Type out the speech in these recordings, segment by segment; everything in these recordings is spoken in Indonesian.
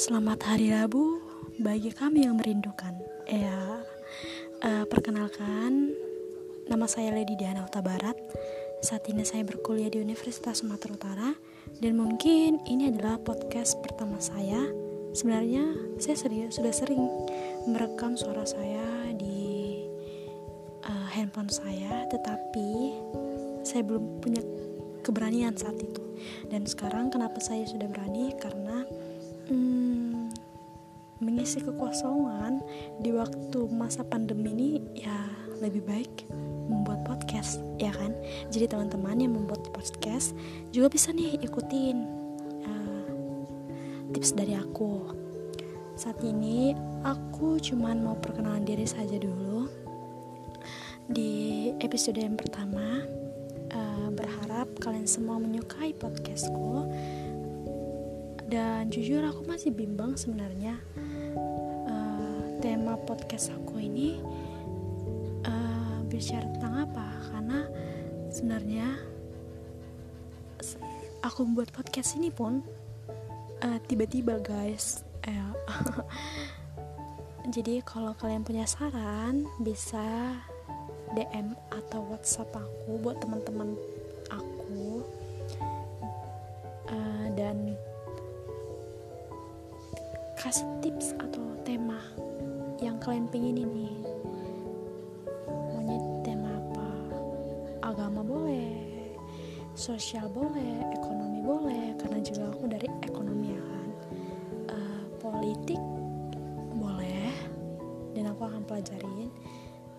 Selamat hari Rabu bagi kami yang merindukan. Ya, uh, perkenalkan, nama saya Lady Diana Uta Barat. Saat ini saya berkuliah di Universitas Sumatera Utara dan mungkin ini adalah podcast pertama saya. Sebenarnya saya serius sudah sering merekam suara saya di uh, handphone saya, tetapi saya belum punya keberanian saat itu. Dan sekarang kenapa saya sudah berani? Karena hmm, mengisi kekosongan di waktu masa pandemi ini ya lebih baik membuat podcast ya kan? Jadi teman-teman yang membuat podcast juga bisa nih ikutin uh, tips dari aku. Saat ini aku cuman mau perkenalan diri saja dulu. Di episode yang pertama uh, berharap kalian semua menyukai podcastku. Dan jujur aku masih bimbang sebenarnya tema podcast aku ini uh, bicara tentang apa? Karena sebenarnya aku membuat podcast ini pun uh, tiba-tiba guys. Eh, jadi kalau kalian punya saran bisa DM atau WhatsApp aku buat teman-teman aku. Uh, dan kasih tips atau tema yang kalian pengen ini. Maunya tema apa? Agama boleh sosial boleh ekonomi boleh karena juga aku dari ekonomi ya kan. Uh, politik boleh dan aku akan pelajarin.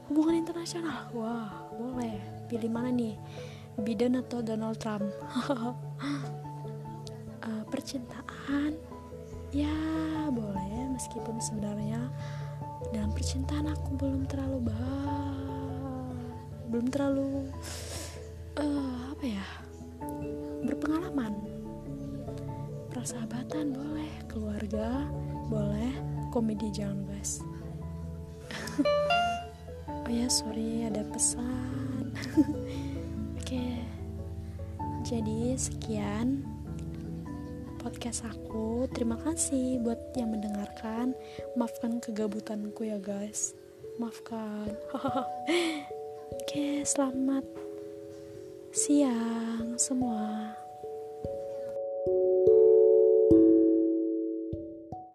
Hubungan internasional wah boleh. Pilih mana nih? Biden atau Donald Trump? Uh, percintaan? Ya boleh meskipun sebenarnya dalam percintaan aku belum terlalu bah belum terlalu uh, apa ya berpengalaman. Persahabatan boleh keluarga boleh komedi jangan guys oh ya sorry ada pesan. Oke okay. jadi sekian podcast aku. Terima kasih buat yang mendengarkan. Maafkan kegabutanku ya guys. Maafkan. Oke, selamat siang semua.